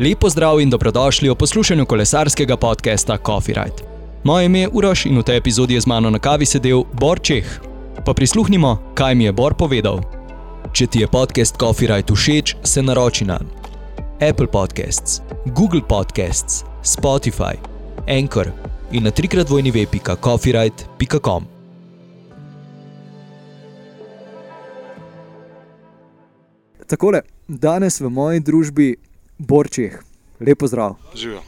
Lepo zdrav in dobrodošli v poslušanju kolesarskega podcasta Coffee Ride. Moje ime je Uroš in v tej epizodi je z mano na kavi sedel Bor Čeh. Pa prisluhnimo, kaj mi je Bor povedal. Če ti je podcast Coffee Ride všeč, se naroči na Apple Podcasts, Google Podcasts, Spotify, Anchor in na trikrat vojni web.coffeeride.com. Takole, danes v moji družbi Borčeh. Lepo zdrav. Živijo,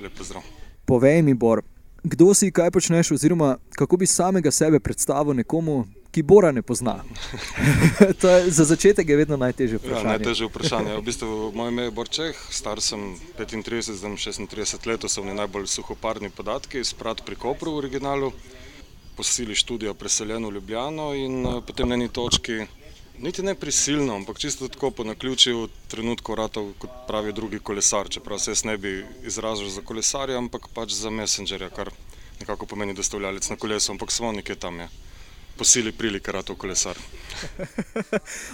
lepo zdrav. Povej mi, Bor, kdo si, kaj počneš, oziroma kako bi samega sebe predstavil nekomu, ki Bora ne pozna. je, za začetek je vedno najtežje Ja, vprašanje. najtežje vprašanje. V bistvu, moje ime je Borčeh, star sem 35, zdaj imam 36 let, to so mi najbolj suhoparni podatki, sprat pri Kopru v originalu, po sili študija preseljen v Ljubljano in eh, potem na eni točki, niti ne prisilno, ampak čisto tako po naključju trenutku ratov, kot pravi drugi kolesar, čeprav se jaz ne bi izražal za kolesarja, ampak pač za messengerja, kar nekako pomeni dostavljalec na kolesu, ampak samo nekje tam je. Po sili prilike ratov kolesar.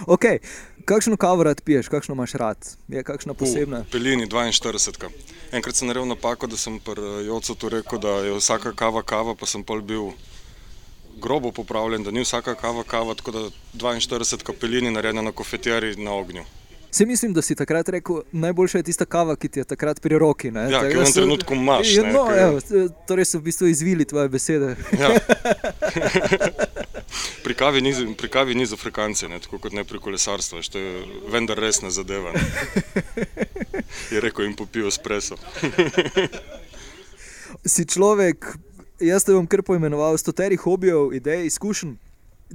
Okay. Kakšno kavo rad piješ, kakšno imaš rad? Je kakšna posebna? V Pelini 42. Enkrat sem naredil napako, da sem pri Jocu tu rekel, da je vsaka kava kava, pa sem pol bil grobo popravljen, da ni vsaka kava kava, tako da 42 pelini narejena na kofetjeri na ognju. Se mislim, da si takrat rekel, najboljša je tista kava, ki ti je takrat pri roki. Ne? Ja, Tako ki jo v trenutku imaš, Ja, ne, No, ker- evo, torej so v bistvu izvili tvoje besede. Ja. Pri kavi ni, pri kavi ni za frekance, ne, tako kot ne pri kolesarstvu, to je vendar resna zadeva. ne. Je rekel in popil espresso. si človek, jaz te bom kar poimenoval, stoteri hobijev, idej, izkušenj,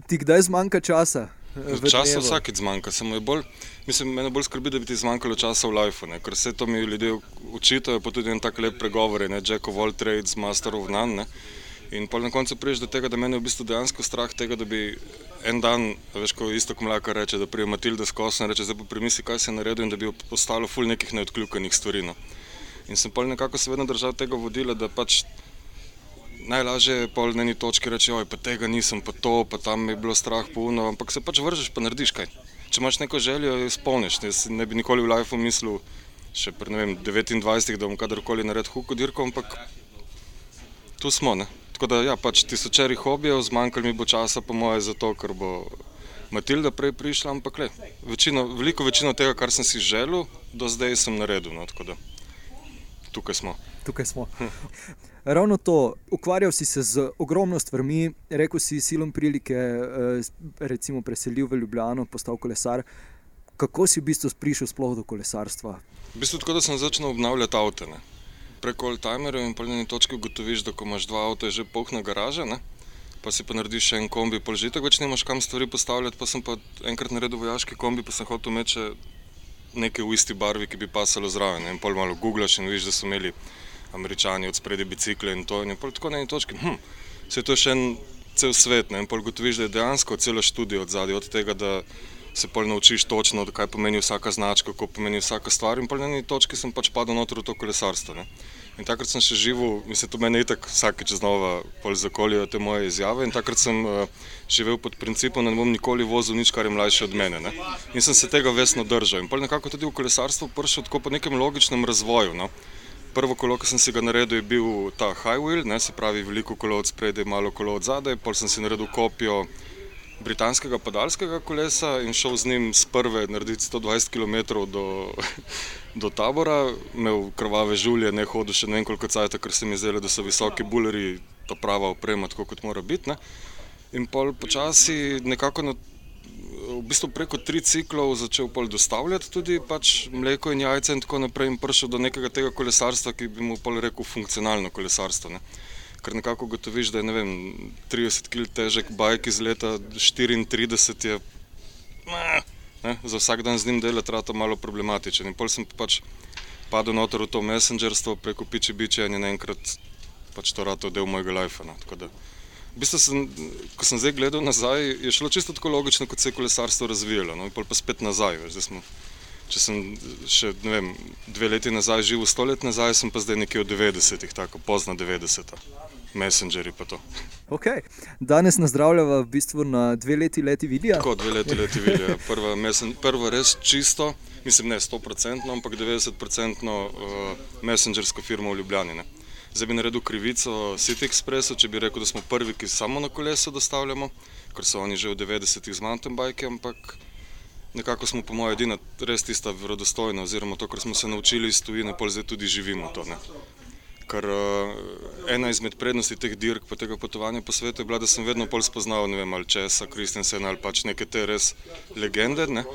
ti kdaj zmanjka časa? Časa vsakeč zmanjka, samo je bolj, mislim, mene bolj skrbi, da bi ti zmanjkalo časa v lifeu, ne, ker vse to mi ljudje učitajo, pa tudi en tak lep pregovor, ne, Jack of all trades, master of none, ne. In pol na koncu priješ do tega, da mene je v bistvu dejansko strah tega, da bi en dan, veš, ko isto komlaka reče, da prije Matilda skozi in reče, zdaj pa premisli, kaj se je naredil in da bi ostalo ful nekih neodkljukanih stvari. No. In sem pol nekako se vedno držal tega vodila, da pač najlažje je pol na eni točki reči, oj, pa tega nisem, pa to, pa tam mi je bilo strah puno, ampak se pač vržeš, pa narediš kaj. Če imaš neko željo, jo izpolniš. Jaz ne bi nikoli v lifeu mislil, še pri ne vem, 29, da bom kadarkoli naredil huko dirko, ampak tu smo. Ne? Tako da, ja, pač tisočeri hobijev, zmanjkalo mi bo časa, po moje, zato, ker bo Matilda prej prišla, ampak le, večino, veliko večino tega, kar sem si želel, do zdaj sem naredil. No, tukaj smo. Tukaj smo. Ravno to, ukvarjal si se z ogromno stvarmi, rekel si silom prilike, eh, recimo preselil v Ljubljano, postal kolesar. Kako si v bistvu prišel sploh do kolesarstva? V bistvu tako, da sem začel obnavljati avto. Ne. Preko Alzheimerja in po eni točki ugotoviš, da ko imaš dva avta, je že polna garaža, ne. pa si pa narediš še en kombi, pol že tako več nimaš kam stvari postavljati. Pa sem pa enkrat naredil vojaški kombi, pa sem hotel meče nekaj v isti barvi, ki bi pasalo zraven. ne. In pol malo googlaš in vidiš, da so imeli američani od spredi bicikle in to. In je tako na eni točki, hm, se to je še en cel svet. Ne. In pol gotoviš, da je dejansko cela študija od zadaj, od tega, da se pol naučiš točno, kaj pomeni vsaka značka, kako pomeni vsaka stvar. In pol na eni točki sem pač padel noter v to kolesarstvo. Ne. In takrat sem še živel, mislim, to meni itak vsakeč znova pol zakolijo te moje izjave. In takrat sem uh, živel pod principom, da ne bom nikoli vozil nič, kar je mlajše od mene. Ne. In sem se tega vesno držal. In pol nekako tudi v kolesarstvo prišel tako po nekem logičnem razvoju. No. Prvo kolo, ki sem si ga naredil, je bil ta high wheel, ne, se pravi veliko kolo od spredaj, malo kolo od zadaj. Pol sem si naredil kopijo britanskega padalskega kolesa in šel z njim z prve narediti 120 km do, do tabora, imel krvave žulje, ne hodil še ne vem koliko cajt, ker se mi zdelo, da so visoki buleri, ta prava oprema, tako kot mora biti. In pol počasi nekako na v bistvu preko tri ciklov začel pol dostavljati tudi pač mleko in jajce in tako naprej in prišel do nekega tega kolesarstva, ki bi mu pol rekel funkcionalno kolesarstvo. Ne. Ker nekako gotoviš, da je vem, 30 kg težek bajk iz leta 34 je ne, za vsak dan z njim delati rata malo problematičen. In pol sem pač padel noter v to messengerstvo preko piči biče in je naenkrat pač to rato del mojega lajfa. Tako da V bistvu sem, ko sem zdaj gledal nazaj, je šlo čisto tako logično, kot se je kolesarstvo razvijalo. No, pa spet nazaj. Veš, smo, če sem še vem, dve leti nazaj živel, sto let nazaj, sem pa zdaj nekje v 90-ih, tako pozna 90-ta. Messengerji pa to. Okay. Danes nazdravljava v bistvu na dve leti leti Vilija. Tako dve leti leti Vilija. Prva, mesen, prva res čisto, mislim ne 100%, ampak 90% uh, messengersko firmo v Ljubljani. Ne. Zdaj bi naredil krivico City Expressu, če bi rekel, da smo prvi, ki samo na kolesu dostavljamo, ker so oni že v 90-ih z mountain bike, ampak nekako smo po mojem edina res tista verodostojna, oziroma to, kar smo se naučili iz tujine, pol zdaj tudi živimo to. Ne. Ker uh, ena izmed prednosti teh dirk pa tega potovanja po svetu je bila, da sem vedno bolj spoznal, ne vem, ali česa, Kristjansena ali pač neke te res legende. Ne?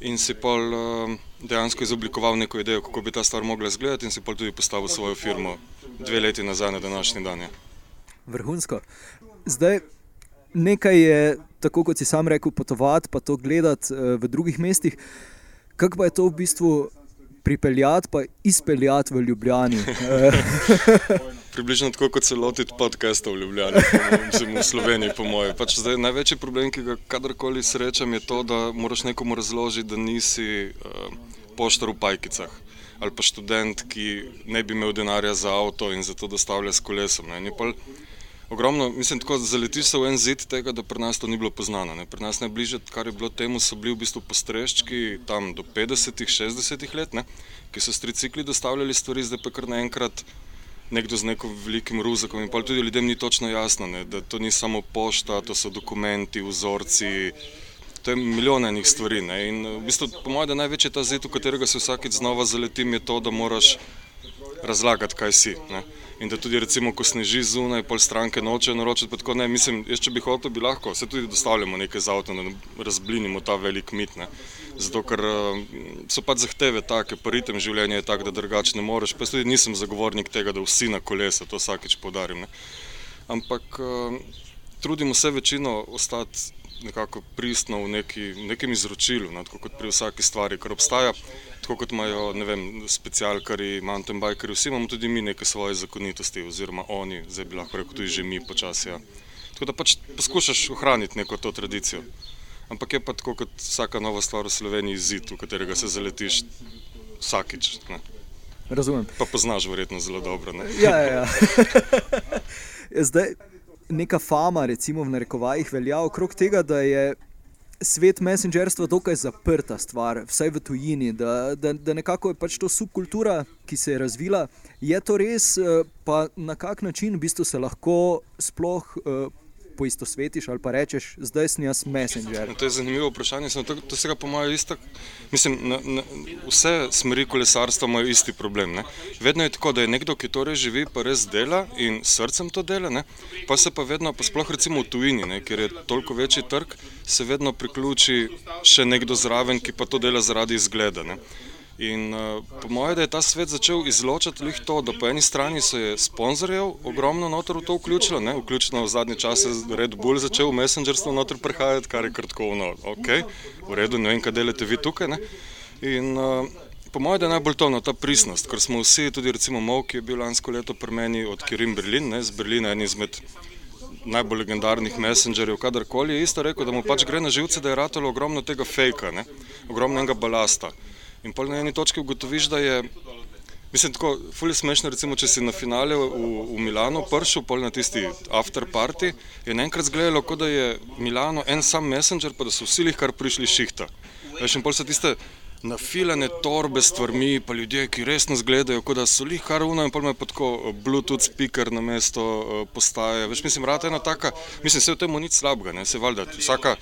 In si pol uh, dejansko izoblikoval neko idejo, kako bi ta stvar mogla izgledati, in si pol tudi postavil svojo firmo dve leti nazaj na današnji dan. Vrhunsko. Zdaj, nekaj je, tako kot si sam rekel, potovati, pa to gledati uh, v drugih mestih. Kako pa je to v bistvu pripeljati in izpeljati v Ljubljani. Približno tako, kot se lotiti podcasta v Ljubljani, oziroma v Sloveniji, po mojem. Pač največji problem, ki ga kadarkoli srečam, je to, da moraš nekomu razložiti, da nisi uh, poštar v pajkicah ali pa študent, ki ne bi imel denarja za avto in zato dostavlja s kolesom. Ne ogromno, mislim, tako zaletiš se v en zid tega, da pri nas to ni bilo poznano. Ne. Pri nas najbližje, kar je bilo temu, so bili v bistvu postreščki tam do 50-ih, 60-ih let, ne, ki so s tricikli dostavljali stvari, zdaj pa kar naenkrat nekdo z neko velikim ruzakom in pa tudi ljudem ni točno jasno, ne, da to ni samo pošta, to so dokumenti, vzorci. To je milijon enih stvari. Ne. In v bistvu, po mojem, da največji ta zid, v katerega se vsakeč znova zaletim, je to, da moraš razlagati, kaj si. Ne in da tudi, recimo, ko sneži zunaj, pol stranke nočejo naročiti. Tako, ne, mislim, jaz, če bi hotel, bi lahko, se tudi dostavljamo nekaj za avto, da razblinimo ta velik mit. Ne. Zato, ker eh, so pač zahteve take, pa ritem življenja je tak, da drugače ne moreš. Pa tudi nisem zagovornik tega, da vsi na kolesa, to vsakeč podarim. Ne. Ampak eh, trudimo se večino ostati nekako pristno v, neki, nekem izročilu, ne, kot pri vsaki stvari, kar obstaja tako kot imajo specialkari, mountain bikeri, vsi imamo tudi mi neke svoje zakonitosti, oziroma oni, zdaj bi lahko rekel tudi že mi počasi. Ja. Tako da pač poskušaš ohraniti neko to tradicijo. Ampak je pa tako kot vsaka nova stvar v Sloveniji zid, v katerega se zaletiš vsakič. Ne. Razumem. Pa poznaš verjetno zelo dobro. Ne? Ja, ja, ja. Zdaj, neka fama, recimo v narekovajih, velja okrog tega, da je svet messengerstva dokaj zaprta stvar, vsaj v tujini, da, da, da nekako je pač to subkultura, ki se je razvila. Je to res, eh, pa na kak način v bistvu se lahko sploh uh, poistovetiš ali pa rečeš, zdaj sem jaz messenger. To je zanimivo vprašanje. To, to se ga po mojem isto. Mislim, na, na, vse smeri kolesarstva imajo isti problem. Ne? Vedno je tako, da je nekdo, ki torej živi, pa res dela in srcem to dela, ne? pa se pa vedno, pa sploh recimo v tujini, ne? ker je toliko večji trg, se vedno priključi še nekdo zraven, ki pa to dela zaradi izgleda. Ne? In uh, po mojem, da je ta svet začel izločati lih to, da po eni strani se je sponzorjev ogromno noter v to vključilo, ne? vključno v zadnje čase Red Bull začel v Messengerstvo noter prihajati, kar je kratkovno, ok, v redu, ne vem, kaj delate vi tukaj. Ne? In uh, po mojem, da je najbolj to no, ta pristnost, ker smo vsi, tudi recimo Mov, ki je bil lansko leto pri meni od Kirin Berlin, ne? z Berlina en izmed najbolj legendarnih messengerjev, kadarkoli je isto rekel, da mu pač gre na živce, da je ratalo ogromno tega fejka, ogromno enega balasta. In pol na eni točki ugotoviš, da je. Mislim, tako fully smešno, recimo, če si na finale v, v Milano prišel, pol na tisti after party, je naenkrat zgledalo, kot da je Milano en sam messenger, pa da so vsi jih kar prišli šihta. Veš, in pol so tiste nafilane torbe s stvarmi, pa ljudje, ki resno zgledajo, kot da so jih kar uno in pol me tako eh, Bluetooth speaker na mesto uh, postaje. Veš, mislim, rata ena taka, mislim, se v tem ni slabega, ne, se valjda, vsaka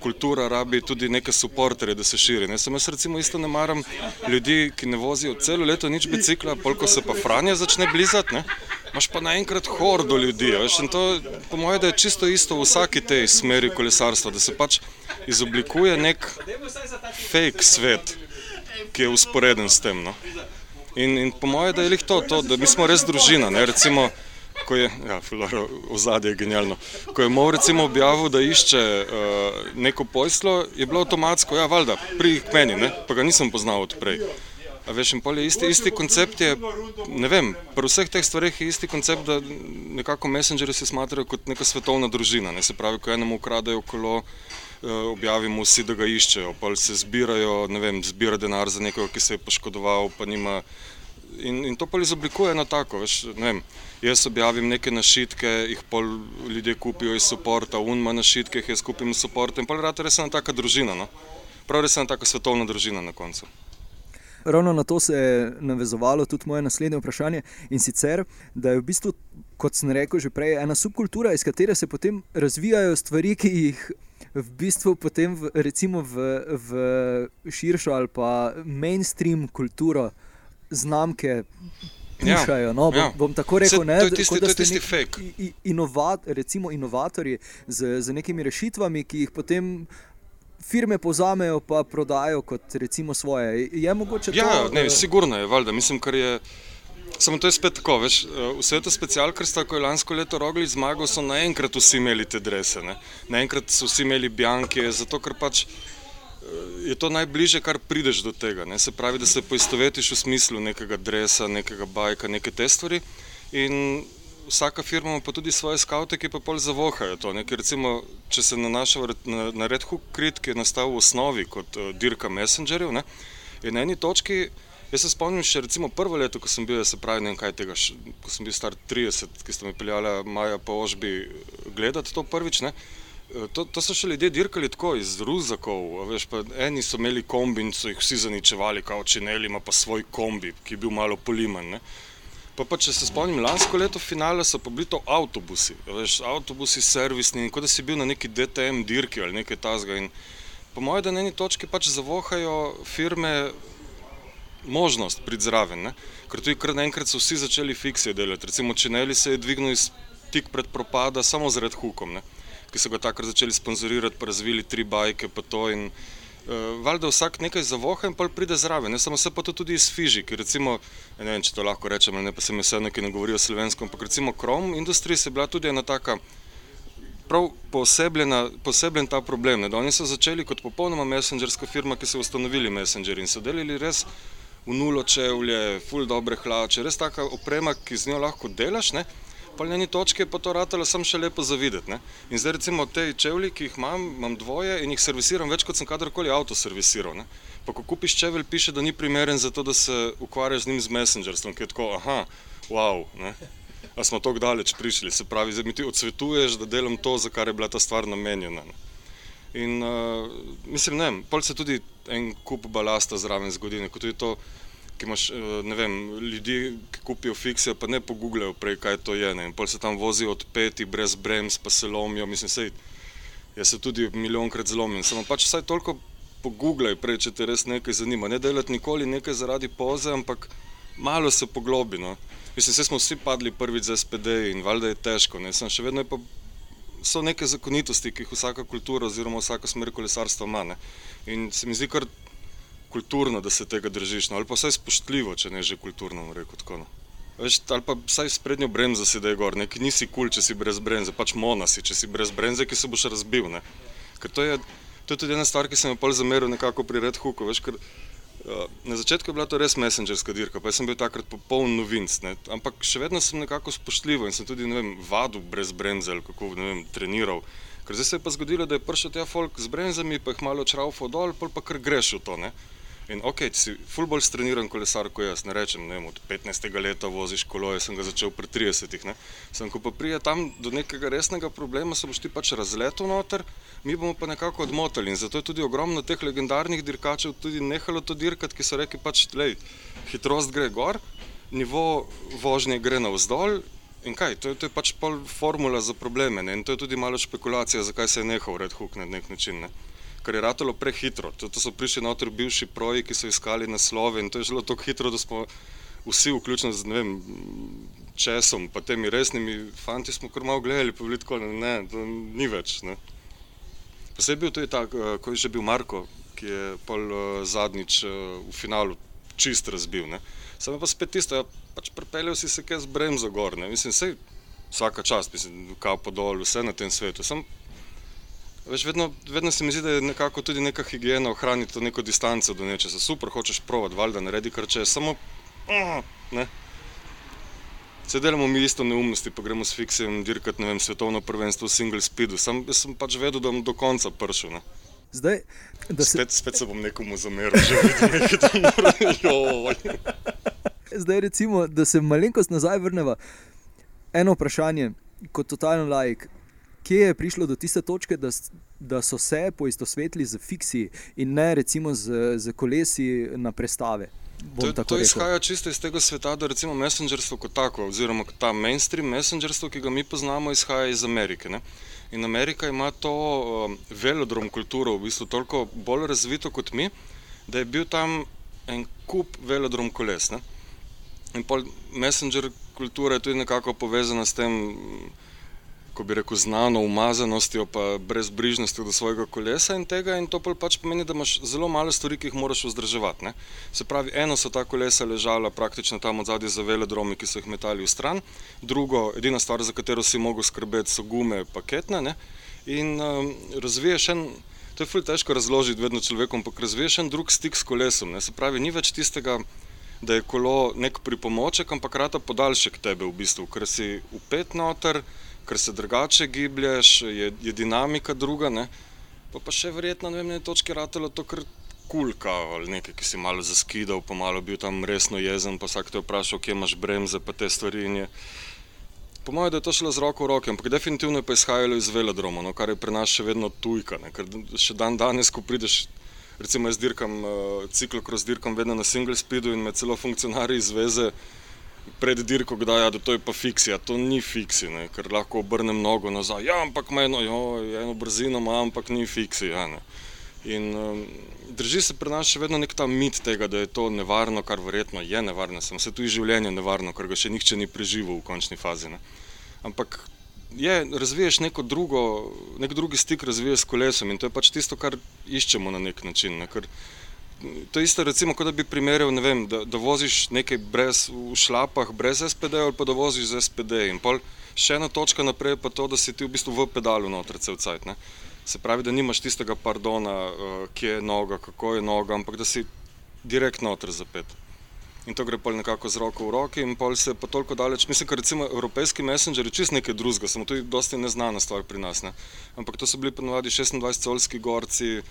kultura rabi tudi neke suporterje, da se širi. Ne. Sem jaz recimo isto ne maram ljudi, ki ne vozijo celo leto nič bicikla, polko se pa Franja začne blizati, ne. Imaš pa naenkrat hordo ljudi, veš, in to po mojem, da je čisto isto v vsaki tej smeri kolesarstva, da se pač izoblikuje nek fake svet ki je usporeden s tem. No. In, in po mojem, da je to, to, da mi smo res družina. Ne, recimo, Ko je, ja, Filaro, v zadnje je genialno. Ko je Mov recimo objavil, da išče uh, neko poslo, je bilo avtomatsko, ja, valjda, pri meni, ne? pa ga nisem poznal odprej. A veš, in pol je isti, isti koncept, je, ne vem, pri vseh teh stvareh je isti koncept, da nekako messengerji se smatrajo kot neka svetovna družina, ne? se pravi, ko enemu ukradajo kolo, objavimo vsi, da ga iščejo, pa se zbirajo, ne vem, zbira denar za nekoga, ki se je poškodoval, pa nima in, in to pa izoblikuje eno tako. Veš, ne vem, jaz objavim neke našitke, jih pol ljudje kupijo iz suporta, unma našitke, jih jaz kupim iz suporta in pol rata res ena taka družina. No? Prav res ena taka svetovna družina na koncu. Ravno na to se je navezovalo tudi moje naslednje vprašanje. In sicer, da je v bistvu, kot sem rekel že prej, ena subkultura, iz katere se potem razvijajo stvari, ki jih v bistvu potem, v, recimo, v, v širšo ali pa mainstream kulturo znamke. Pišajo, no, bom, ja. bom tako rekel, ne, to je tisti- da to je tisti fake. Inovat, recimo inovatorji z, z nekimi rešitvami, ki jih potem firme povzamejo in prodajo kot recimo svoje. Je mogoče Ja, to? ne, eh, sigurno je, valjda, mislim, kar je. Samo to je spet tako, veš, eh, v svetu specialkarstva, ko je lansko leto Rogli zmagal, so naenkrat vsi imeli te drese, ne? naenkrat so vsi imeli bjanke, zato ker pač eh, je to najbližje, kar prideš do tega. Ne? Se pravi, da se poistovetiš v smislu nekega dresa, nekega bajka, neke te stvari. In vsaka firma ima pa tudi svoje skavte, ki pa pol zavohajo to. Ne? Ker recimo, če se nanašamo na, na Red Hook Crit, ki je nastal v osnovi kot uh, dirka messengerjev, ne? je na eni točki. Jaz se spomnim še recimo prvo leto, ko sem bil, se pravi, ne vem kaj tega, š- ko sem bil star 30, ki ste me peljali Maja po Ožbi gledati to prvič. Ne? E, To, to so še ljudje dirkali tako iz ruzakov, veš, pa eni so imeli kombi in so jih vsi zaničevali, kao čineli ima pa svoj kombi, ki je bil malo poliman. Ne? Pa, pa če se spomnim, lansko leto finale so pa bili to avtobusi, veš, avtobusi servisni, in kot da si bil na neki DTM dirki ali nekaj tasga. In po mojem, da na eni točki pač zavohajo firme možnost priti zraven. Ne? Ker tudi kar naenkrat so vsi začeli fiksije delati. Recimo Čineli se je dvignil iz tik pred propada samo z Red Hookom, ne? ki so ga takrat začeli sponzorirati, pa razvili tri bajke, pa to. In, uh, valjda vsak nekaj zavoha in pa pride zraven. Ne samo se pa to tudi iz Fiži, ki recimo, ja ne vem, če to lahko rečem, ne pa se mi vseeno, ki ne govorijo slovensko, ampak recimo Chrome Industries je bila tudi ena taka prav posebljen ta problem. Ne? Da oni so začeli kot popolnoma messengerska firma, ki so ustanovili Messenger in so delili res v nulo čevlje, full dobre hlače, res taka oprema, ki z njo lahko delaš. Ne? Pa na eni točki je pa to ratalo sam še lepo zavideti. Ne? In zdaj recimo te čevlji, ki jih imam, imam dvoje in jih servisiram več, kot sem kadarkoli avto servisiral. Ne? Pa ko kupiš čevelj, piše, da ni primeren za to, da se ukvarjaš z njim z messengerstvom, ki je tako, aha, wow. Ne? A smo tako daleč prišli, se pravi, zdaj mi ti odsvetuješ, da delam to, za kar je bila ta stvar namenjena. Ne? In uh, mislim, ne, pol se tudi en kup balasta zraven zgodi, kot tudi to, ki imaš, uh, ne vem, ljudi, ki kupijo fikcije, pa ne poguglajo prej, kaj to je, ne, pol se tam vozijo od peti, brez brems, pa se lomijo, mislim, sej, jaz se tudi milijonkrat zlomim, samo pač vsaj toliko poguglaj prej, če te res nekaj zanima, ne delati nikoli nekaj zaradi poze, ampak malo se poglobi, no. Mislim, vse smo vsi padli prvič za SPD in valjda je težko, ne, sem še vedno je pa so neke zakonitosti, ki jih vsaka kultura oziroma vsaka smer kolesarstva ima. Ne? In se mi zdi kar kulturno, da se tega držiš, no? ali pa vsaj spoštljivo, če ne že kulturno, rekel tako. No? Veš, ali pa vsaj s prednjo bremzo si da je gor, neki nisi kul, cool, če si brez bremze, pač mona si, če si brez bremze, ki se boš razbil. Ne? Ker to je, to je tudi ena stvar, ki sem jo pol zameril nekako pri Red Hooku. Veš, ker, na začetku je bila to res messengerska dirka, pa sem bil takrat popoln novinc, ne? ampak še vedno sem nekako spoštljiv in sem tudi vem, vadil brez bremze ali kako ne vem, treniral. Ker se je pa zgodilo, da je prišel ta folk z bremzami, pa jih malo čravo dol, pol pa kar greš v to. Ne? In ok, si ful bolj streniran kolesar kot jaz, ne rečem, ne vem, od 15. leta voziš kolo, jaz sem ga začel pri 30. Ne? Sem, ko pa prije tam do nekega resnega problema, se boš ti pač razletel noter, mi bomo pa nekako odmotali. In zato je tudi ogromno teh legendarnih dirkačev tudi nehalo to dirkati, ki so rekli pač, lej, hitrost gre gor, nivo vožnje gre navzdol. In kaj, to je, to je pač formula za probleme ne? in to je tudi malo špekulacija, zakaj se je nehal Red Hook na nek način. Ne? Ker je ratalo prehitro. To, to so prišli noter bivši proji, ki so iskali naslove in to je šlo tako hitro, da smo vsi, vključno z vem, česom, pa temi resnimi fanti, smo kar malo gledali, pa bili tako, ne, to ni več. Ne. Posebej bil tudi tak, eh, ko je že bil Marko, ki je pol uh, zadnjič uh, v finalu čist razbil. Ne. Sam je pa spet tisto, ja, pač pripeljal si se kaj z bremzo gor, ne. mislim, sej vsaka čast, mislim, kapo dol, vse na tem svetu. Sam, Veš, vedno, vedno se mi zdi, da je nekako tudi neka higiena ohraniti to neko distanco do nečesa. Super, hočeš provat, valjda naredi kar če, samo. Uh, ne. Se delamo mi isto neumnosti, pa gremo s fiksijem dirkati, ne vem, svetovno prvenstvo v single speedu. Sam sem pač vedel, da bom do konca prišel. Ne. Zdaj, da se, Spet, spet se bom nekomu zameril, že vidim, nekaj tam mora. Joj. Zdaj, recimo, da se malenkost nazaj vrnemo. Eno vprašanje, kot totalen laik. Kje je prišlo do tiste točke, da, da so se poistovjetili z fiksi in ne recimo z, z kolesi na prestave? To, to izhaja čisto iz tega sveta, da recimo messengerstvo kot tako, oziroma ta mainstream messengerstvo, ki ga mi poznamo, izhaja iz Amerike. Ne? In Amerika ima to um, velodrom kulturo, v bistvu toliko bolj razvito kot mi, da je bil tam en kup velodrom koles. Ne? In pol messenger kultura je tudi nekako povezana s tem ko bi rekel, znano umazanostjo, pa brezbrižnostjo do svojega kolesa in tega. In to pač pomeni, da imaš zelo malo stvari, ki jih moraš vzdrževati. Ne? Se pravi, eno so ta kolesa ležala praktično tam od zadaj za velodromi, ki so jih metali v stran, drugo, edina stvar, za katero si mogel skrbeti, so gume, paketne. Ne? In um, razviješ en. To je fulj težko razložiti vedno človekom, ampak razviješ en drug stik s kolesom. Ne? Se pravi, ni več tistega, da je kolo nek pripomoček, ampak rata podaljšek tebe v bistvu, ker si upet noter, ker se drugače giblješ, je, je dinamika druga. Ne? Pa, pa še verjetno na eni točki ratelo to, kar kulka ali nekaj, ki si malo zaskidal, pa malo bil tam resno jezen, pa vsak te vprašal, kje imaš bremze, pa te stvari. Po mojem, da je to šlo z roko v roke, ampak definitivno je pa izhajalo iz velodroma, no, kar je pri nas še vedno tujka. Ne? Ker še dan danes, ko prideš, recimo jaz dirkam uh, ciklokros, dirkam vedno na single speedu in me celo funkcionarji iz veze pred dirko, da ja, to je pa fiksija, to ni fiksi, ne, ker lahko obrnem nogo nazaj. Ja, ampak ima eno, eno brzino, ima, ampak ni fiksija. In um, drži se pri nas še vedno nek ta mit tega, da je to nevarno, kar verjetno je nevarno, samo se tudi življenje nevarno, ker ga še nihče ni preživel v končni fazi. Ne. Ampak je, razviješ neko drugo, nek drugi stik, razviješ s kolesom in to je pač tisto, kar iščemo na nek način. Ne, To je isto, recimo, kot da bi primerjal, vem, da, da voziš nekaj brez, v šlapah, brez SPD, ali pa da voziš z SPD. In pol še ena točka naprej je pa to, da si ti v bistvu v pedalu noter cel cajt. Ne? Se pravi, da nimaš tistega pardona, uh, kje je noga, kako je noga, ampak da si direkt noter zapet. In to gre pa nekako z roko v roki, in pol se pa toliko daleč. Mislim, da recimo evropejski messengerji čist nekaj drugega, samo to je dosti neznana stvar pri nas. Ne? Ampak to so bili ponovadi 26-colski gorci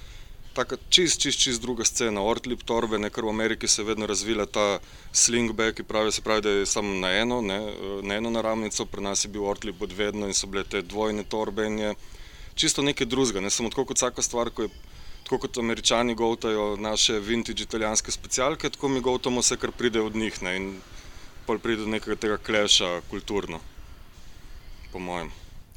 tako čist, čist, čist druga scena. Ortlip torbe, ne, ker v Ameriki se je vedno razvila ta slingback, ki pravi, se pravi, da je samo na eno, ne, na eno naravnico, pri nas je bil ortlip od vedno in so bile te dvojne torbe in je čisto nekaj drugega, ne. Samo tako kot vsaka stvar, ko je tako kot američani govtajo naše vintage italijanske specialke, tako mi govtamo vse, kar pride od njih ne, in pol pride do nekega tega kleša kulturno, po mojem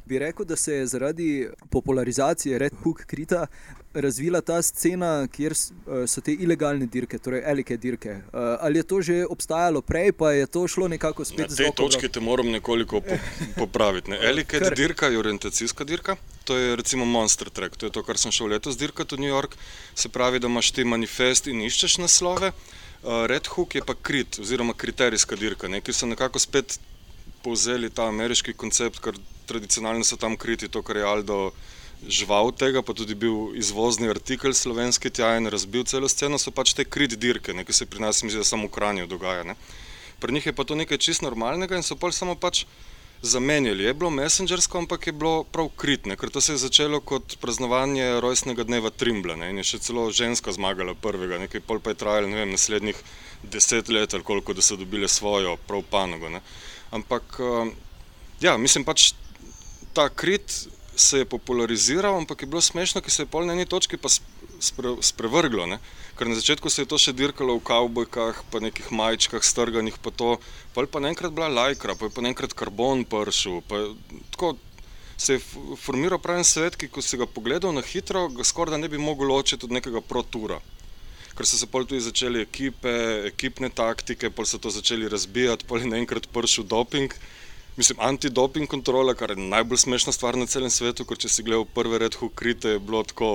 bi rekel, da se je zaradi popularizacije Red Hook Krita razvila ta scena, kjer so te ilegalne dirke, torej elike dirke. Eh, ali je to že obstajalo prej, pa je to šlo nekako spet zdaj? Na tej točki te moram nekoliko popraviti. Ne? Elike dirka je orientacijska dirka. To je recimo Monster Track, to je to, kar sem šel letos dirkati v New York. Se pravi, da imaš ti manifest in iščeš naslove. Eh, Red Hook je pa krit, oziroma kriterijska dirka, ne? ki so nekako spet povzeli ta ameriški koncept, ker tradicionalno so tam kriti to, kar je Aldo žival tega, pa tudi bil izvozni artikel slovenski tja in razbil celo sceno, so pač te krit dirke, ki se pri nas, mislim, samo v Kranju dogaja. Ne. Pri njih je pa to nekaj čist normalnega in so pa samo pač zamenjali. Je bilo messengersko, ampak je bilo prav kritne, ker to se je začelo kot praznovanje rojstnega dneva Trimbla ne, in je še celo ženska zmagala prvega, nekaj pol pa je trajalo, ne vem, naslednjih deset let ali koliko, da so dobile svojo prav panogo. Ne. Ampak, eh, ja, mislim pač, ta krit se je populariziral, ampak je bilo smešno, ker se je pol na eni točki pa spre, sprevrglo. Ne? Ker na začetku se je to še dirkalo v kavbojkah, pa nekih majčkah, strganih, pa to, pa je pa naenkrat bila lajkra, pa je pa naenkrat karbon pršil. Tako se je formiral pravi svet, ki ko si ga pogledal na hitro, ga skoraj da ne bi mogel ločiti od nekega protura. Ker so se pol tudi začeli ekipe, ekipne taktike, pol so to začeli razbijati, pol je naenkrat pršil doping mislim, antidoping kontrola, kar je najbolj smešna stvar na celem svetu, ker če si gledal prve red hukrite, je bilo tako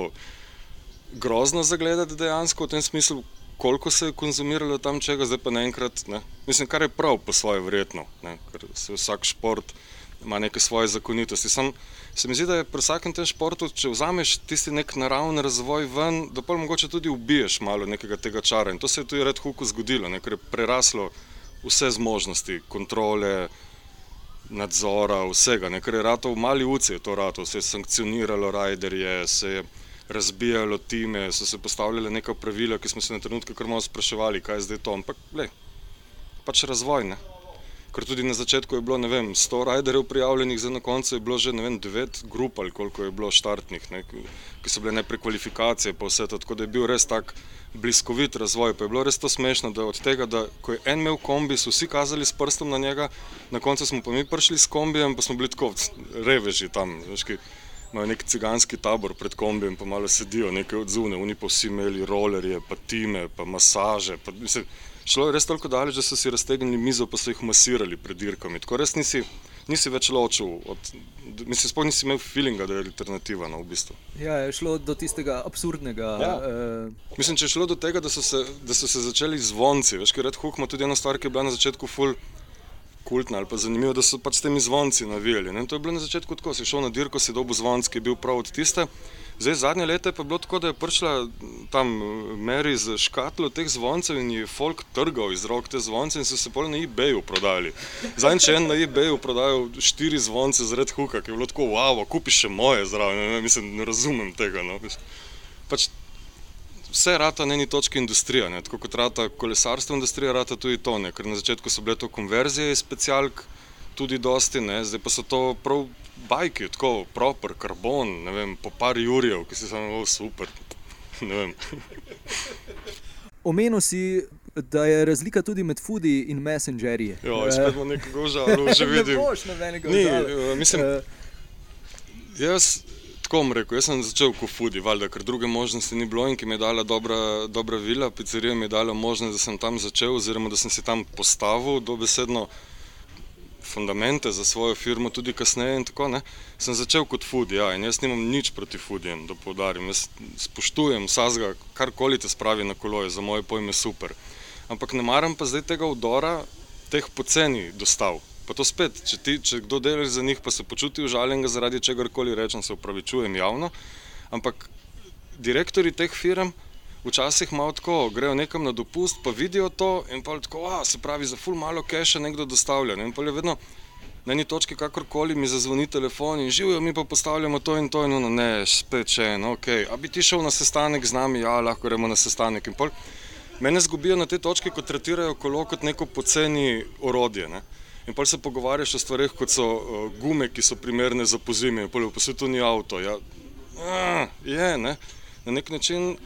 grozno zagledati dejansko v tem smislu, koliko se je konzumiralo tam čega, zdaj pa naenkrat, ne. Mislim, kar je prav po svoje verjetno, ne, ker se vsak šport ima neke svoje zakonitosti. Sam se mi zdi, da je pri vsakem tem športu, če vzameš tisti nek naravni razvoj ven, da pa mogoče tudi ubiješ malo nekega tega čara in to se je tudi red huku zgodilo, ne, ker je preraslo vse zmožnosti, kontrole, nadzora, vsega, ne, ker je rato v mali uci, je to rato, se je sankcioniralo rajderje, se je razbijalo time, so se postavljale neka pravila, ki smo se na trenutke kar malo spraševali, kaj je zdaj to, ampak le, pač razvoj. Ne? Ker tudi na začetku je bilo vem, 100 rajderjev prijavljenih, zdaj na koncu je bilo že vem, 9 grup ali koliko je bilo štartnih, ne, ki so bile ne prekvalifikacije, pa vse to. Tako da je bil res tak bliskovit razvoj. Pa je bilo res to smešno, da od tega, da ko je en imel kombi, so vsi kazali s prstom na njega, na koncu smo pa mi prišli s kombijem, pa smo bili tako reveži tam. Veš, Imajo nek ciganski tabor pred kombijem, pa malo sedijo, nekaj odzune, oni pa vsi imeli rolerje, pa time, pa masaže. Pa, mislim, šlo je res toliko daleč, da so si raztegnili mizo, pa so jih masirali pred dirkami. Tako res nisi, nisi več ločil, od, mislim, sploh nisi imel feelinga, da je alternativa. No, v bistvu. Ja, je šlo do tistega absurdnega. Ja. Uh... Mislim, če je šlo do tega, da so se, da so se začeli zvonci. Veš, ker Red Hook ima tudi eno stvar, ki je bila na začetku full. Kultna ali pa zanimivo, da so pač s temi zvonci navijali. Ne? To je bilo na začetku tako, si šel na dirko, si dobil zvonc, ki je bil prav od tiste. Zdaj, zadnje leto je pa bilo tako, da je prišla tam Meri z škatlo teh zvoncev in je folk trgal iz rok te zvonce in so se pol na eBayu prodali. Zdaj, če en na eBayu prodajal štiri zvonce z Red Hooka, ki je bilo tako, wow, kupiš še moje zraven, ne, mislim, ne razumem tega. No. Pač, vse rata na eni točki industrija, ne. tako kot rata kolesarstvo industrija, rata tudi to, ne. ker na začetku so bile to konverzije iz specialk, tudi dosti, ne. zdaj pa so to prav bajki, tako proper, karbon, ne vem, po par jurjev, ki si samo super. Omenil si, da je razlika tudi med fudi in messengerji. Ja, spet imamo nekaj žalov, že vidim. Ne boš nobenega žalov. Eh, mislim, jaz tako bom rekel, jaz sem začel kot fudi, valjda, ker druge možnosti ni bilo in ki mi je dala dobra, dobra vila, pizzerija mi je dala možnost, da sem tam začel oziroma da sem si tam postavil dobesedno fundamente za svojo firmo, tudi kasneje. Tako, sem začel kot food, ja, in jaz nimam nič proti foodijem, da poudarim. Jaz spoštujem vsega, karkoli te spravi na kolo, je za moje pojme super. Ampak ne maram pa zdaj tega udora, teh poceni dostav. Pa to spet, če, ti, če kdo dela za njih, pa se počuti užaljen zaradi čega koli rečem, se upravičujem javno. Ampak direktori teh firm včasih malo tako, grejo nekam na dopust, pa vidijo to in pa tako, a se pravi, za ful malo keša nekdo dostavlja. Ne? In pa je vedno na eni točki, kakorkoli mi zazvoni telefon in živijo, mi pa postavljamo to in to in ono, ne, spet če eno, ok. A bi ti šel na sestanek z nami, ja, lahko gremo na sestanek. In pol mene zgubijo na te točke, ko tretirajo kolo kot neko poceni orodje. Ne? In pa se pogovarjaš o stvarih, kot so uh, gume, ki so primerne za pozimi, pa se to ni avto. Ja, uh, je, ne? Na nek način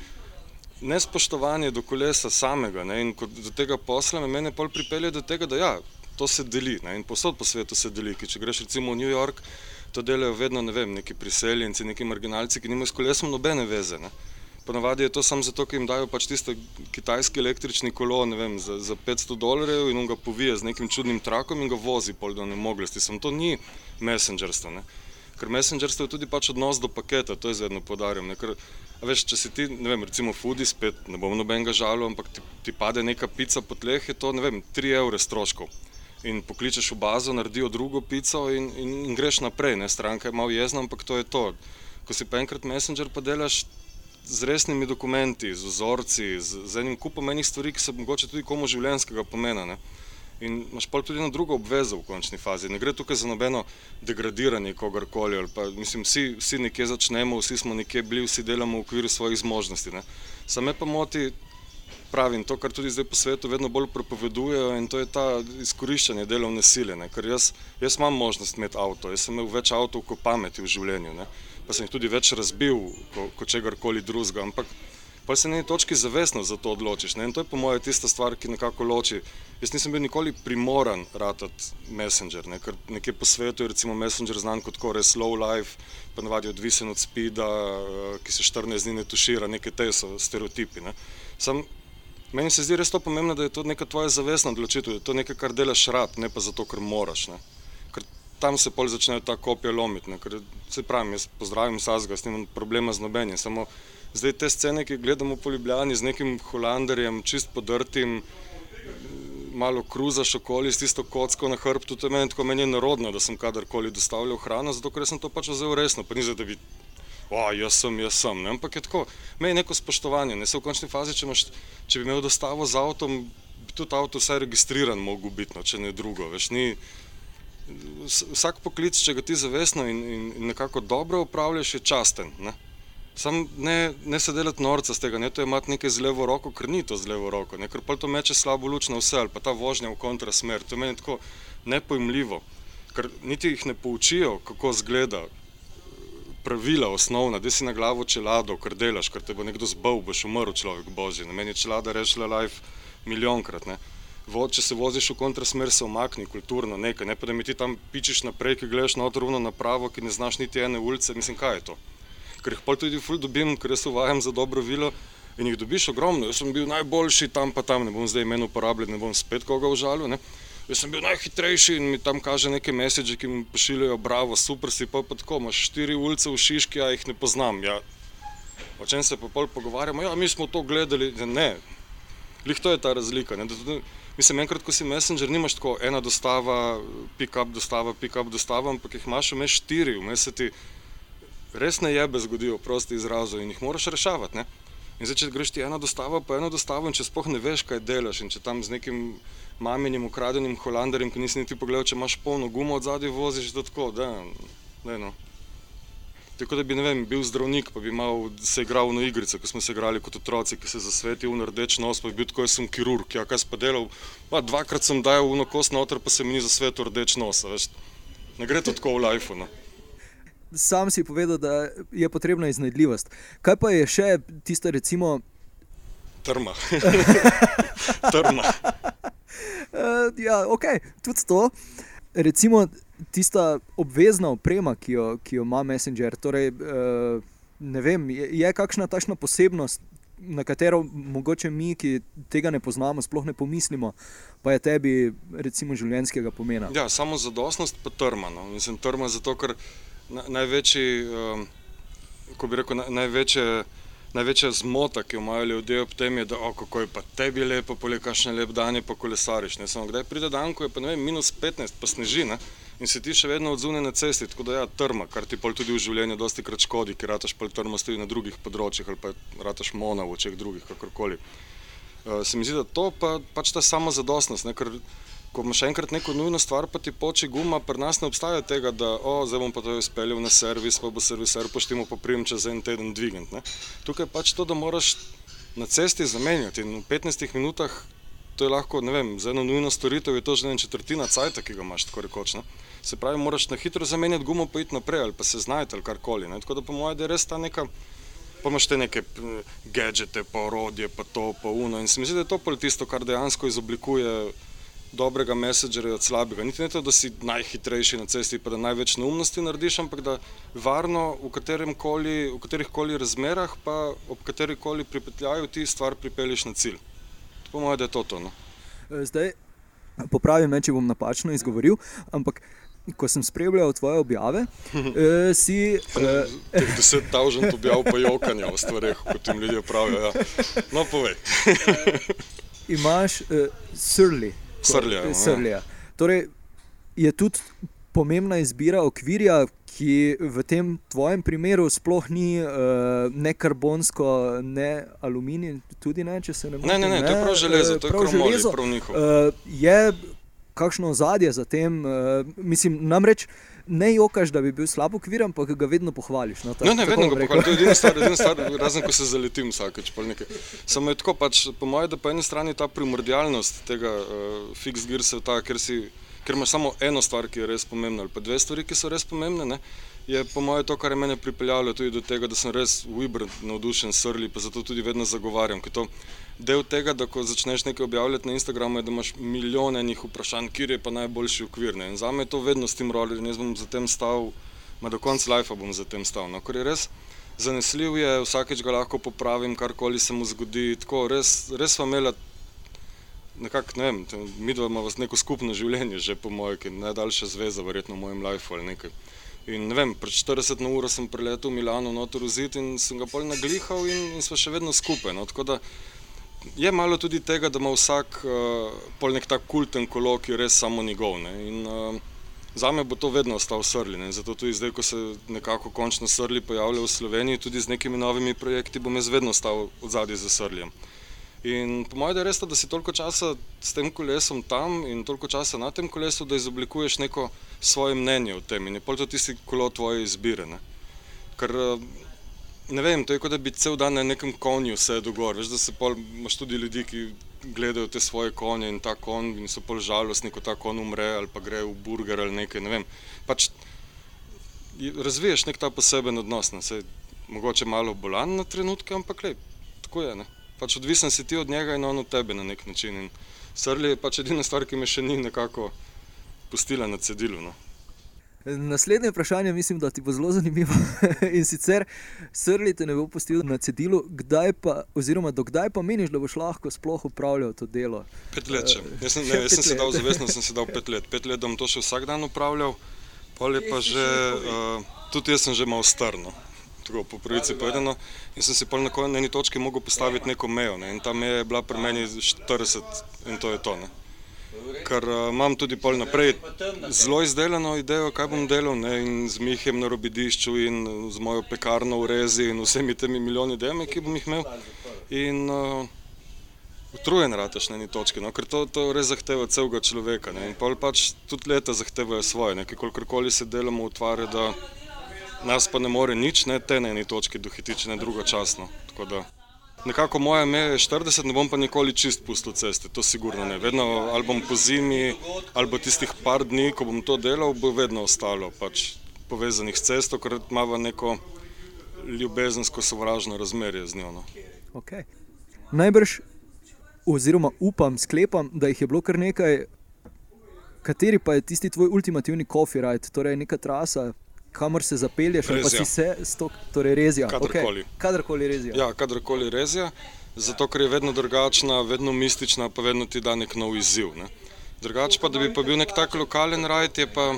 nespoštovanje do kolesa samega ne, in do tega posla me mene pol pripelje do tega, da ja, to se deli ne, in posod po svetu se deli. Ki, če greš recimo v New York, to delajo vedno ne vem, neki priseljenci, neki marginalci, ki nimajo s kolesom nobene veze. Ne. Ponavadi je to samo zato, ker jim dajo pač tiste kitajski električni kolo vem, za, za 500 dolarjev in on ga povije z nekim čudnim trakom in ga vozi pol do nemoglosti. Sam to ni messengerstvo. Ne. Ker messengerstvo je tudi pač odnos do paketa, to je vedno podarjam. Veš, če si ti, ne vem, recimo Fudi, spet ne bom nobenega žalil, ampak ti, ti pade neka pica po tleh, je to, ne vem, 3 evre stroškov. In pokličeš v bazo, naredijo drugo pico in, in, in greš naprej. Ne? Stranka je malo jezna, ampak to je to. Ko si pa enkrat Messenger, pa delaš z resnimi dokumenti, z vzorci, z, z enim kupom enih stvari, ki so mogoče tudi komu življenjskega pomena. Ne? In imaš pa tudi eno drugo obvezo v končni fazi. Ne gre tukaj za nobeno degradiranje kogarkoli. Mislim, vsi, vsi nekje začnemo, vsi smo nekje bili, vsi delamo v okviru svojih zmožnosti. Same pa moti. Pravim to, kar tudi zdaj po svetu vedno bolj prepovedujejo, in to je ta izkoriščanje delovne sile. Ne? Ker jaz, jaz imam možnost imeti avto, jaz sem imel več avtomobilov kot pameti v življenju, ne? pa sem jih tudi več razbil kot ko čegarkoli drugega. Ampak pa se na neki točki zavestno za to odločiš. Ne? In to je po mojem tista stvar, ki nekako loči. Jaz nisem bil nikoli primoran ratati Messenger, ne? ker nekje po svetu je recimo Messenger znan kot kore slow life, pa navadi odvisen od spida, eh, ki se 14 dni ne tušira, neke te so stereotipi. Ne? Sam, meni se zdi res to pomembno, da je to neka tvoja zavestna odločitev, da je to nekaj, kar delaš rad, ne pa zato, ker moraš. Ne? Ker tam se pol začnejo ta kopija lomiti. Ker se pravim, jaz pozdravim Sazga, s tem problema z nobenjem. Zdaj te scene, ki gledamo po Ljubljani z nekim holanderjem, čist podrtim, malo kruzaš okoli s tisto kocko na hrbtu, to je meni tako meni narodno, da sem kadarkoli dostavljal hrano, zato ker sem to pač vzel resno, pa ni za da bi, o, jaz sem, jaz sem, ne? ampak je tako, meni neko spoštovanje, ne se v končni fazi, če, imaš, če bi imel dostavo z avtom, bi tudi avto vsaj registriran mogo biti, no, če ne drugo, veš, ni, vsak poklic, če ga ti zavestno in, in, in nekako dobro upravljaš, je časten, ne? Sam ne, ne se delati norca z tega, ne to imati nekaj z levo roko, ker ni to z levo roko, ne, ker pa to meče slabo luč na vse ali pa ta vožnja v kontrasmer. To je meni tako nepojmljivo, ker niti jih ne poučijo, kako zgleda pravila osnovna, da si na glavo čelado, ker delaš, ker te bo nekdo zbal, boš umrl človek božji. Na meni je čelada rešila life milijonkrat. Ne. Vo, če se voziš v kontrasmer, se omakni kulturno nekaj, ne pa da mi ti tam pičiš naprej, ki gledaš na odrovno napravo, ki ne znaš niti ene ulice, mislim, kaj je to ker jih pa tudi ful dobim, ker jaz uvajam za dobro vilo in jih dobiš ogromno. Jaz sem bil najboljši tam pa tam, ne bom zdaj imen uporabljal, ne bom spet koga užalil. Ne. Jaz sem bil najhitrejši in mi tam kaže neke mesiče, ki mi pošiljajo, bravo, super si pa, pa tako, imaš štiri ulice v Šiški, a jih ne poznam. Ja. O čem se pa pol pogovarjamo? Ja, mi smo to gledali, ne. Lih to je ta razlika. Ne. Mislim, enkrat, ko si messenger, nimaš tako ena dostava, pick-up dostava, pick-up dostava, ampak jih imaš vmes štiri, vmes se ti res ne jebe zgodijo, prosti izrazu in jih moraš reševati. In zdaj, če greš ti ena dostava, pa ena dostava, in če spoh ne veš, kaj delaš, in če tam z nekim mamenjem, ukradenim holandarjem, ki nisi niti pogledal, če imaš polno gumo od zadaj, voziš to tako, da je no. Tako da bi vem, bil zdravnik, pa bi mal, se igral na igrice, ko smo se igrali kot otroci, ki se zasvetijo v rdeč nos, pa bi bil tako, jaz sem kirurg, ja, kaj sem delal, pa dvakrat sem dajal v kost noter, pa se mi ni zasvetil rdeč nos, veš. Ne gre to tako v lifeu. No sam si povedal, da je potrebna iznajdljivost. Kaj pa je še tisto, recimo? Trma. Trma. uh, ja, ok, tudi to. Recimo tista obvezna oprema, ki jo, ki jo ima Messenger. Torej, uh, ne vem, je, je kakšna takšna posebnost, na katero mogoče mi, ki tega ne poznamo, sploh ne pomislimo, pa je tebi, recimo, življenjskega pomena. Ja, samo zadostnost, pa trma. No. Mislim, trma zato, ker največji, um, ko bi rekel, največje, največja zmota, ki jo imajo ljudje ob tem, je, da oh, kako je pa tebi lepo, polje kašne lep dan je pa kolesariš. Ne samo kdaj pride dan, ko je pa ne vem, minus 15, pa sneži ne? in se ti še vedno odzune na cesti, tako da ja, trma, kar ti pol tudi v življenju dosti krat škodi, ker rataš pol trma stoji na drugih področjih ali pa rataš mona v očeh drugih, kakorkoli. Uh, se mi zdi, da to pa, pač ta samozadostnost, ne? ker ko imaš enkrat neko nujno stvar, pa ti poči guma, pri nas ne obstaja tega, da o, zdaj bom pa to izpeljal na servis, pa bo serviser poštimo poprijem čez en teden dvigant. Ne. Tukaj je pač to, da moraš na cesti zamenjati in v 15 minutah to je lahko, ne vem, za eno nujno storitev je to že ena četrtina cajta, ki ga imaš tako rekoč. Ne. Se pravi, moraš na hitro zamenjati gumo, pa iti naprej ali pa se znajti ali karkoli. Ne. Tako da po mojem, da je res ta neka pa imaš te neke gadžete, pa orodje, pa to, pa uno. In se mi zdi, da je to pol tisto, kar dejansko izoblikuje dobrega messengerja od slabega. Niti ne to, da si najhitrejši na cesti, pa da največ neumnosti narediš, ampak da varno v, koli, v katerih koli razmerah, pa ob katerih koli pripetljaju ti stvar pripelješ na cilj. Po mojem, da je to to. No? E, zdaj, popravim me, če bom napačno izgovoril, ampak. Ko sem spremljal tvoje objave, eh, si. Eh, deset tavžen objav pa je okanje o stvareh, kot jim ljudje pravijo. Ja. No, povej. Imaš eh, surly, Srlja. Ja. Srlja. Torej, je tudi pomembna izbira okvirja, ki v tem tvojem primeru sploh ni uh, ne karbonsko, ne aluminij, tudi ne, če se ne motim. Ne, ne, ne, to je prav železo, to je prav železo. Prav uh, je kakšno ozadje za tem, uh, mislim, namreč ne jokaš, da bi bil slab ukvir, ampak ga vedno pohvališ. No, tak, no, ne, vedno ga pohvališ. To je edina stvar, edina stvar razen ko se zaletim vsakeč. Samo je tako, pač, po mojem, da po eni strani ta primordialnost tega uh, fix gear sveta, ker, si, ker imaš samo eno stvar, ki je res pomembna, ali pa dve stvari, ki so res pomembne. Ne? Je po mojem to, kar je mene pripeljalo tudi do tega, da sem res Ibr navdušen, srli, pa zato tudi vedno zagovarjam del tega, da ko začneš nekaj objavljati na Instagramu, je, da imaš milijone njih vprašanj, kje je pa najboljši ukvir. Ne? In za me je to vedno s tem rollerjem, jaz bom za tem stal, ma do konca life bom za tem stal. No, ker je res zanesljiv, je vsakeč ga lahko popravim, karkoli se mu zgodi. Tako, res, res smo imeli. Nekak, ne vem, mi dva imamo neko skupno življenje, že po mojem, ki je najdaljša zveza, verjetno v mojem lifeu ali nekaj. In ne vem, pred 40 na uro sem preletel v Milano, notor v zid in sem ga pol naglihal in, in smo še vedno skupaj. No, tako da je malo tudi tega, da ima vsak uh, nek tak kulten kolo, ki je res samo njegov. Ne? In uh, za me bo to vedno ostal srli. Ne? Zato tudi zdaj, ko se nekako končno srli pojavljajo v Sloveniji, tudi z nekimi novimi projekti, bom jaz vedno ostal od zadaj za srljem. In po mojem, da je res, da si toliko časa s tem kolesom tam in toliko časa na tem kolesu, da izoblikuješ neko svoje mnenje o tem in je pol to tisti kolo tvoje izbire. Ne? Ker uh, ne vem, to je kot da bi cel dan na nekem konju vse dogor. Veš, da se pol, imaš tudi ljudi, ki gledajo te svoje konje in ta konj in so pol žalostni, ko ta konj umre ali pa gre v burger ali nekaj, ne vem. Pač razviješ nek ta poseben odnos, ne, se mogoče malo bolan na trenutke, ampak lej, tako je, ne. Pač odvisen si ti od njega in on od tebe na nek način in Srli je pač edina stvar, ki me še ni nekako pustila na cedilu, no. Naslednje vprašanje mislim, da ti bo zelo zanimivo. In sicer, srli te ne bo pustil na cedilu, kdaj pa, oziroma dokdaj pa meniš, da boš lahko sploh upravljal to delo? Pet let še. Jaz sem, ne, jaz sem se dal zavestno, sem se dal pet let. Pet let bom to še vsak dan upravljal, pol je pa že, uh, tudi jaz sem že malo strno. Tako, po pravici povedano, in sem si pol na eni točki mogel postaviti neko mejo. Ne? In ta meja je bila pri meni 40 in to je to. Ne? Ker uh, imam tudi pol naprej zelo izdelano idejo, kaj bom delal ne, in z Mihem na robidišču in z mojo pekarno v rezi in vsemi temi milijoni demi, ki bom jih imel. In uh, utrujen rataš na eni točki, no, ker to, to res zahteva celega človeka. Ne, in pol pač tudi leta zahtevajo svoje, nekaj kolikorkoli se delamo utvarja, da nas pa ne more nič, ne te na eni točki dohitiči, ne drugočasno. Tako da. Nekako moja meja je 40, ne bom pa nikoli čist pustil ceste, to sigurno ne. Vedno ali bom po zimi, ali bo tistih par dni, ko bom to delal, bo vedno ostalo pač povezanih s cesto, ker imamo neko ljubezensko sovražno razmerje z njo. No. Okay. Najbrž, oziroma upam, sklepam, da jih je bilo kar nekaj. Kateri pa je tisti tvoj ultimativni coffee ride, torej neka trasa, kamor se zapelješ, pa si se stok, torej rezija. Kadarkoli. Okay. Kadarkoli rezija. Ja, kadarkoli rezija, zato ker je vedno drugačna, vedno mistična, pa vedno ti da nek nov izziv. Ne. Drugače pa, da bi pa bil nek tak lokalen rajd, je pa,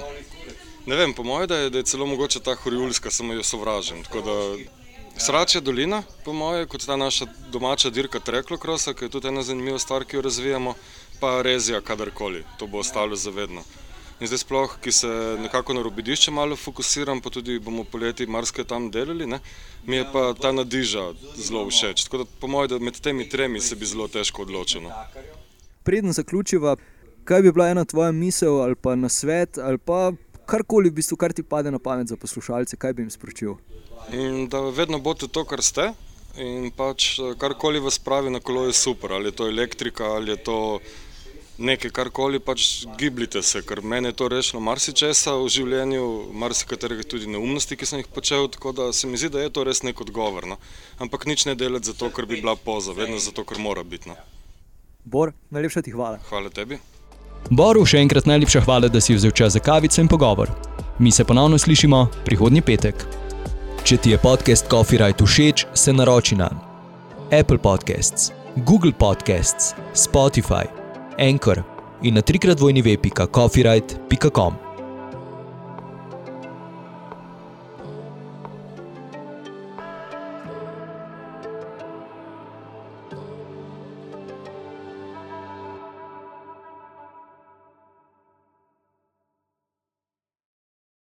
ne vem, po mojem, da, da je celo mogoče ta horiulska, samo jo sovražim. Sračja dolina, po mojem, kot ta naša domača dirka Treklokrosa, ki je tudi ena zanimiva stvar, ki jo razvijamo, pa rezija kadarkoli, to bo ostalo zavedno. In zdaj sploh, ki se nekako na robidišče malo fokusiram, pa tudi bomo poleti marsikaj tam delali, ne? mi je pa ta nadiža zelo všeč. Tako da po mojem, da med temi tremi se bi zelo težko odločil. No. Predno zaključiva, kaj bi bila ena tvoja misel ali pa na svet ali pa karkoli, v bistvu, kar ti pade na pamet za poslušalce, kaj bi jim sporočil? In da vedno boste to, kar ste. In pač karkoli vas pravi na kolo je super, ali je to elektrika, ali je to nekaj, karkoli pač gibljite se, ker meni je to rešilo marsikesa v življenju, marsikaterih tudi neumnosti, ki sem jih počel, tako da se mi zdi, da je to res nek odgovor. No. Ampak nič ne delati zato, ker bi bila poza, vedno zato, ker mora biti. No. Bor, najlepša ti hvala. Hvala tebi. Boru še enkrat najlepša hvala, da si vzel čas za kavico in pogovor. Mi se ponovno slišimo prihodnji petek. Če ti je podcast Coffee Right všeč, se naroči na Apple Podcasts, Google Podcasts, Spotify. Anchor in na trikrat vojni web.coffeeright.com.